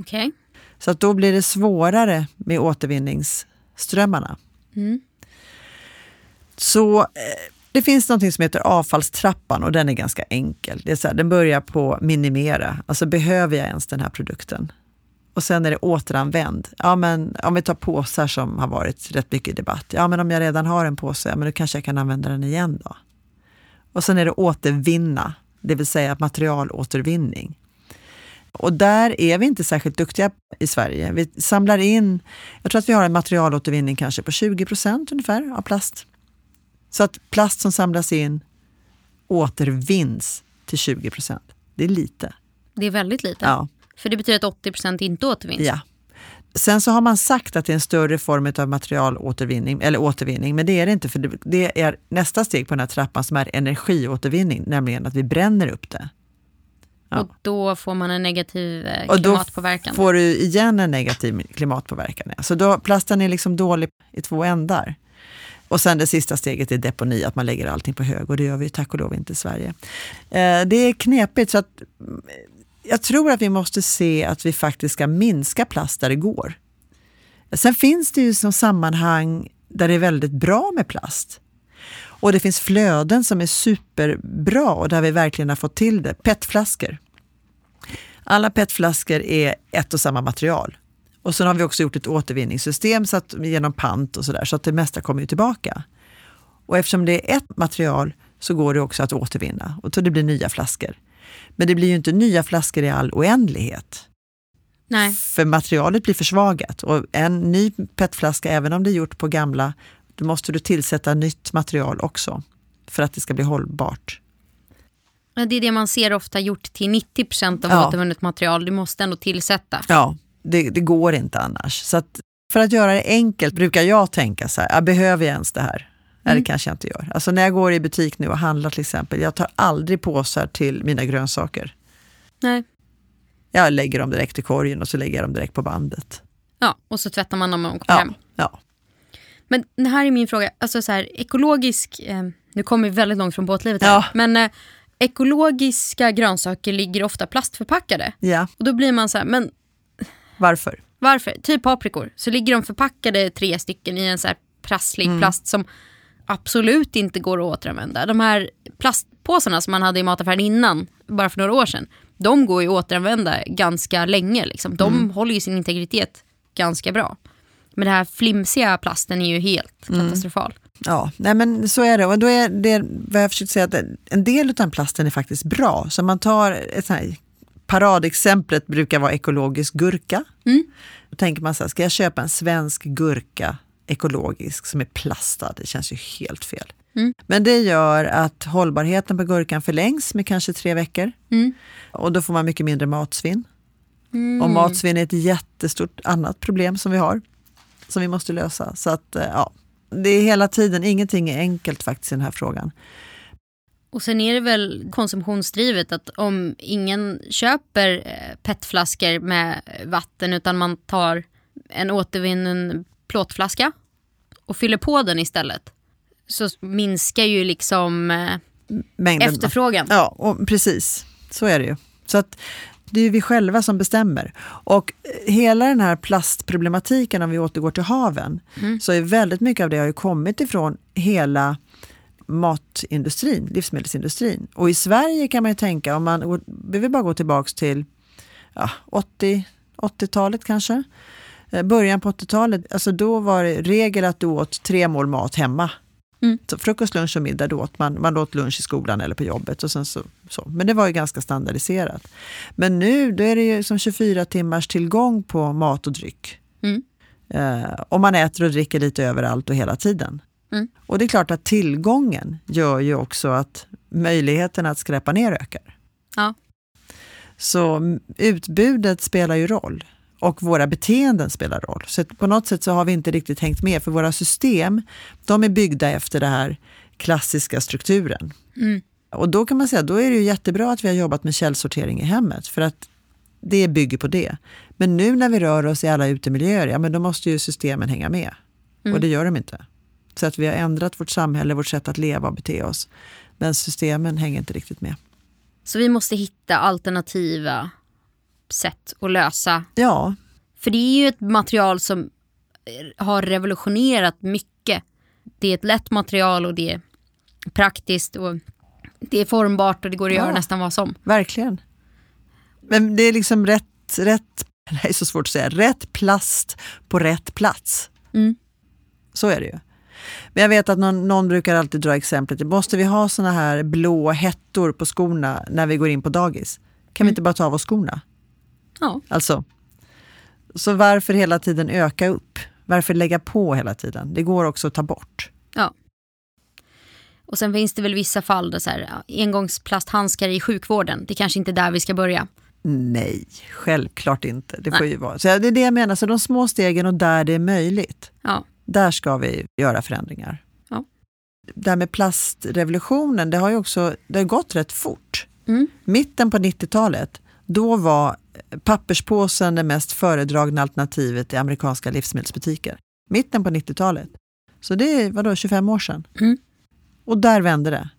Okay. Så att då blir det svårare med återvinningsströmmarna. Mm. Så eh, det finns något som heter avfallstrappan och den är ganska enkel. Det är så här, den börjar på minimera, alltså behöver jag ens den här produkten? Och sen är det återanvänd. Ja, men om vi tar påsar som har varit rätt mycket i debatt. Ja, men om jag redan har en påse, ja, men då kanske jag kan använda den igen då. Och sen är det återvinna, det vill säga materialåtervinning. Och där är vi inte särskilt duktiga i Sverige. Vi samlar in, jag tror att vi har en materialåtervinning kanske på 20 procent ungefär av plast. Så att plast som samlas in återvinns till 20 procent. Det är lite. Det är väldigt lite. Ja. För det betyder att 80 procent inte återvinns. Ja. Sen så har man sagt att det är en större form av materialåtervinning, eller återvinning, men det är det inte. För det är nästa steg på den här trappan som är energiåtervinning, nämligen att vi bränner upp det. Ja. Och då får man en negativ eh, Och då klimatpåverkan. får du igen en negativ klimatpåverkan. Så då, plasten är liksom dålig i två ändar. Och sen det sista steget är deponi, att man lägger allting på hög och det gör vi ju tack och lov inte i Sverige. Eh, det är knepigt så att mm, jag tror att vi måste se att vi faktiskt ska minska plast där det går. Sen finns det ju som sammanhang där det är väldigt bra med plast. Och det finns flöden som är superbra och där vi verkligen har fått till det. PET-flaskor. Alla PET-flaskor är ett och samma material. Och sen har vi också gjort ett återvinningssystem så att, genom pant och sådär, så att det mesta kommer tillbaka. Och eftersom det är ett material så går det också att återvinna och så det blir nya flaskor. Men det blir ju inte nya flaskor i all oändlighet. Nej. För materialet blir försvagat och en ny petflaska, även om det är gjort på gamla, då måste du tillsätta nytt material också för att det ska bli hållbart. Det är det man ser ofta gjort till 90 procent av Ja. återvunnet material. Du måste ändå tillsätta. Ja, det, det går inte annars. Så att för att göra det enkelt brukar jag tänka så här, "Ja, behöver jag ens det här? Nej, det kanske jag inte gör. Alltså när jag går i butik nu och handlar till exempel, jag tar aldrig påsar till mina grönsaker. Nej. Jag lägger dem direkt i korgen och så lägger jag dem direkt på bandet. Ja, och så tvättar man dem när man kommer Ja, hem. ja. Men det här är min fråga. Alltså så här, ekologisk, eh, nu kommer vi väldigt långt från båtlivet här. Ja. Men eh, ekologiska grönsaker ligger ofta plastförpackade. ja. Och då blir man så här, men Varför? varför? Typ paprikor. Så ligger de förpackade tre stycken i en så här prasslig Mm. plast som absolut inte går att återanvända. De här plastpåsarna som man hade i mataffären innan, bara för några år sedan, de går ju att återanvända ganska länge. Liksom. De Mm. håller ju sin integritet ganska bra. Men den här flimsiga plasten är ju helt Mm. katastrofal. Ja, nej men så är det. Och då är det vad jag försökt säga att en del av den plasten är faktiskt bra. Så man tar ett sånt här paradexemplet brukar vara ekologisk gurka. Mm. Då tänker man så här, ska jag köpa en svensk gurka ekologisk som är plastad? Det känns ju helt fel. Mm. Men det gör att hållbarheten på gurkan förlängs med kanske tre veckor. Mm. Och då får man mycket mindre matsvinn. Mm. Och matsvinn är ett jättestort annat problem som vi har, som vi måste lösa. Så att, eh, ja, det är hela tiden, ingenting är enkelt faktiskt i den här frågan. Och sen är det väl konsumtionsdrivet att om ingen köper eh, petflaskor med vatten utan man tar en återvunnen plåtflaska och fyller på den istället så minskar ju liksom eh, Mängden, efterfrågan. Ja, och precis. Så är det ju. Så att det är vi själva som bestämmer. Och eh, hela den här plastproblematiken, om vi återgår till haven, så är väldigt mycket av det har ju kommit ifrån hela matindustrin, livsmedelsindustrin. Och i Sverige kan man ju tänka, om man behöver bara gå tillbaks till ja, 80, 80-talet kanske. Eh, Början på 80-talet, alltså då var det regel att du åt tre mål mat hemma. Mm. Så frukost, lunch och middag, då åt man, man åt lunch i skolan eller på jobbet. Och sen så, så. Men det var ju ganska standardiserat. Men nu då är det ju som 24 timmars tillgång på mat och dryck. Mm. Eh, och man äter och dricker lite överallt och hela tiden. Mm. Och det är klart att tillgången gör ju också att möjligheten att skräpa ner ökar. Ja. Så utbudet spelar ju roll och våra beteenden spelar roll. Så på något sätt så har vi inte riktigt hängt med för våra system, de är byggda efter den här klassiska strukturen. Mm. Och då kan man säga, då är det ju jättebra att vi har jobbat med källsortering i hemmet för att det bygger på det. Men nu när vi rör oss i alla utemiljöer, ja men då måste ju systemen hänga med. Mm. Och det gör de inte. Så att vi har ändrat vårt samhälle, vårt sätt att leva och bete oss. Men systemen hänger inte riktigt med. Så vi måste hitta alternativa sätt att lösa. Ja, För det är ju ett material som har revolutionerat mycket. Det är ett lätt material och det är praktiskt och det är formbart och det går att Ja. göra nästan vad som. verkligen. Men det är liksom rätt, rätt, det är så svårt att säga, rätt plast på rätt plats. Mm. Så är det ju. Men jag vet att någon, någon brukar alltid dra exemplet, måste vi ha såna här blå hettor på skorna när vi går in på dagis? Kan vi inte bara ta av oss skorna? Ja. Alltså, så varför hela tiden öka upp? Varför lägga på hela tiden? Det går också att ta bort. Ja. Och sen finns det väl vissa fall där så här, engångsplasthandskar i sjukvården, det kanske inte är där vi ska börja. Nej, självklart inte. Det får Nej. ju vara. Så det är det jag menar, så de små stegen och där det är möjligt, Ja. där ska vi göra förändringar. Ja. Det här med plastrevolutionen, det har ju också det har gått rätt fort. Mm. Mitten på 90-talet, då var papperspåsen det mest föredragna alternativet i amerikanska livsmedelsbutiker. Mitten på 90-talet. Så det är vadå, 25 år sedan. Mm. Och där vände det.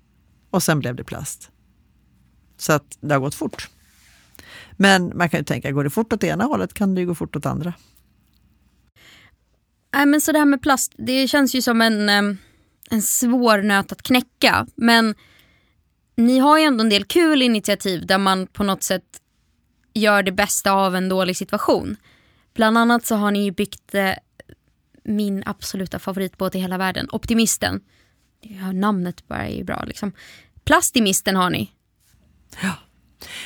Och sen blev det plast. Så att det har gått fort. Men man kan ju tänka, går det fort åt ena hållet kan det ju gå fort åt andra. Nej, men så det här med plast, det känns ju som en, en svår nöt att knäcka. Men ni har ju ändå en del kul initiativ där man på något sätt gör det bästa av en dålig situation. Bland annat så har ni ju byggt eh, min absoluta favoritbåt i hela världen, Optimisten. Ja, namnet bara är ju bra liksom. Plastimisten har ni.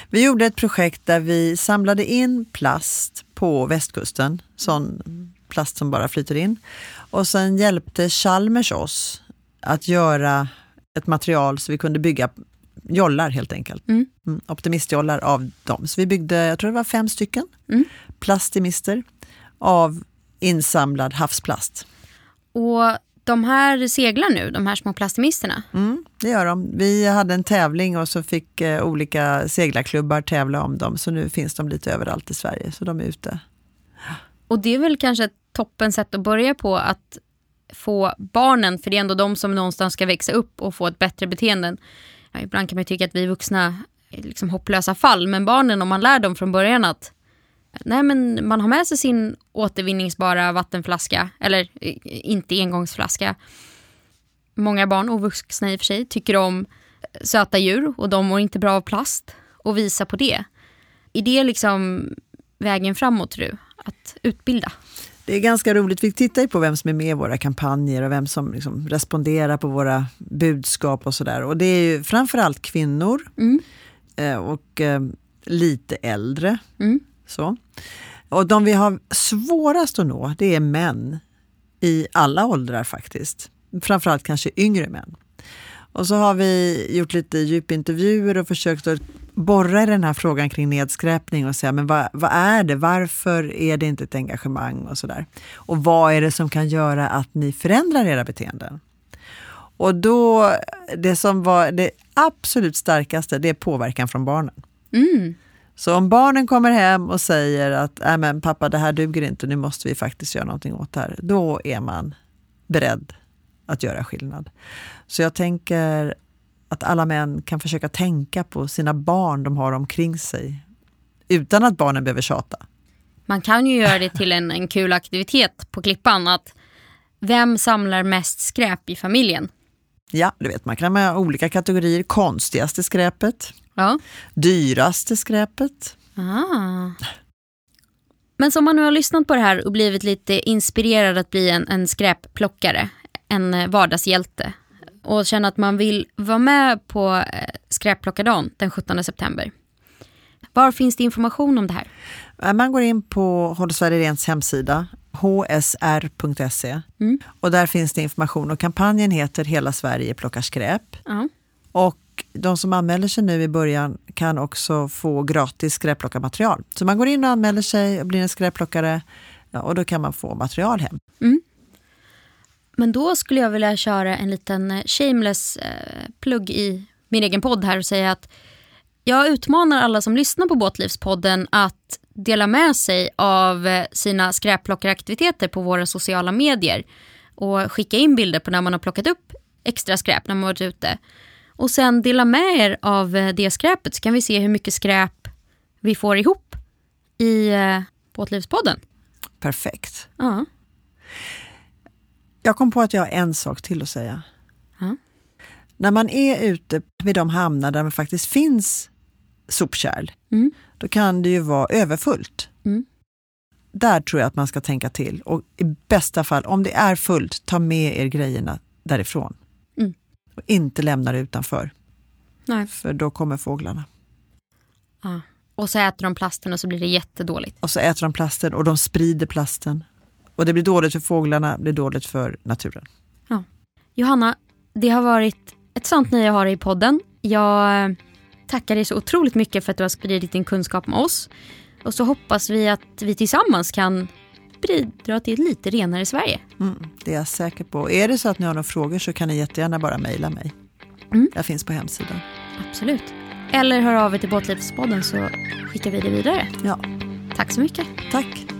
Vi gjorde ett projekt där vi samlade in plast på västkusten, sån plast som bara flyter in. Och sen hjälpte Chalmers oss att göra ett material så vi kunde bygga jollar helt enkelt. Mm. Mm, optimistjollar av dem. Så vi byggde, jag tror det var fem stycken Mm. plastimister av insamlad havsplast. Och de här seglar nu, de här små plastimisterna. Mm, det gör de. Vi hade en tävling och så fick eh, olika seglarklubbar tävla om dem. Så nu finns de lite överallt i Sverige, så de är ute. Och det är väl kanske ett toppen sätt att börja på att få barnen, för det är ändå de som någonstans ska växa upp och få ett bättre beteende. Ibland kan man ju tycka att vi vuxna är liksom hopplösa fall, men barnen om man lär dem från början att nej, men man har med sig sin återvinningsbara vattenflaska, eller eh, inte engångsflaska. Många barn och vuxna i och för sig tycker om söta djur och de mår inte bra av plast och visa på det. Är det liksom vägen framåt tror du? Att utbilda? Det är ganska roligt. Vi tittar ju på vem som är med i våra kampanjer och vem som liksom responderar på våra budskap och sådär. Och det är ju framförallt kvinnor Mm. eh, och eh, lite äldre. Mm. Så. Och de vi har svårast att nå, det är män i alla åldrar faktiskt. Framförallt kanske yngre män. Och så har vi gjort lite djupintervjuer och försökt att borra i den här frågan kring nedskräpning och säga, men vad, vad är det? Varför är det inte ett engagemang och sådär? Och vad är det som kan göra att ni förändrar era beteenden? Och då, det som var det absolut starkaste, det är påverkan från barnen. Mm. Så om barnen kommer hem och säger att äh, men pappa det här duger inte, nu måste vi faktiskt göra någonting åt det här. Då är man beredd att göra skillnad. Så jag tänker att alla män kan försöka tänka på sina barn de har omkring sig. Utan att barnen behöver tjata. Man kan ju göra det till en, en kul aktivitet på Klippan. Att vem samlar mest skräp i familjen? Ja, du vet man kan ha olika kategorier. Konstigaste skräpet, Ja. dyraste skräpet. Ah. Men som man nu har lyssnat på det här och blivit lite inspirerad att bli en, en skräpplockare, en eh, vardagshjälte och känner att man vill vara med på eh, skräpplockardagen den 17 september. Var finns det information om det här? Man går in på Håll Sverige Rents hemsida, hsr.se. Mm. Och där finns det information och kampanjen heter Hela Sverige plockar skräp. Ja. Och de som anmäler sig nu i början kan också få gratis skräpplockarmaterial. Så man går in och anmäler sig och blir en skräpplockare och då kan man få material hem. Men då skulle jag vilja köra en liten eh, shameless eh, plugg i min egen podd här och säga att jag utmanar alla som lyssnar på Båtlivspodden att dela med sig av eh, sina skräpplockaraktiviteter på våra sociala medier och skicka in bilder på när man har plockat upp extra skräp när man varit ute. Och sen dela med er av det skräpet så kan vi se hur mycket skräp vi får ihop i Båtlivspodden. Perfekt. Ja. Jag kom på att jag har en sak till att säga. Ja. När man är ute vid de hamnar där det faktiskt finns sopkärl, Mm. då kan det ju vara överfullt. Mm. Där tror jag att man ska tänka till och i bästa fall, om det är fullt, ta med er grejerna därifrån. Mm. Och inte lämna det utanför, Nej. för då kommer fåglarna. Ja. Och så äter de plasten och så blir det jättedåligt. Och så äter de plasten och de sprider plasten. Och det blir dåligt för fåglarna, det blir dåligt för naturen. Johanna, det har varit ett sånt nöje att ha dig i podden. Jag eh, tackar dig så otroligt mycket för att du har spridit din kunskap med oss. Och så hoppas vi att vi tillsammans kan bidra till ett lite renare Sverige. Mm, det är jag säker på. Är det så att ni har några frågor så kan ni jättegärna bara mejla mig. Mm. Jag finns på hemsidan. Absolut. Eller hör av er till Båtlivspodden så skickar vi det vidare. Ja, Tack så mycket. tack.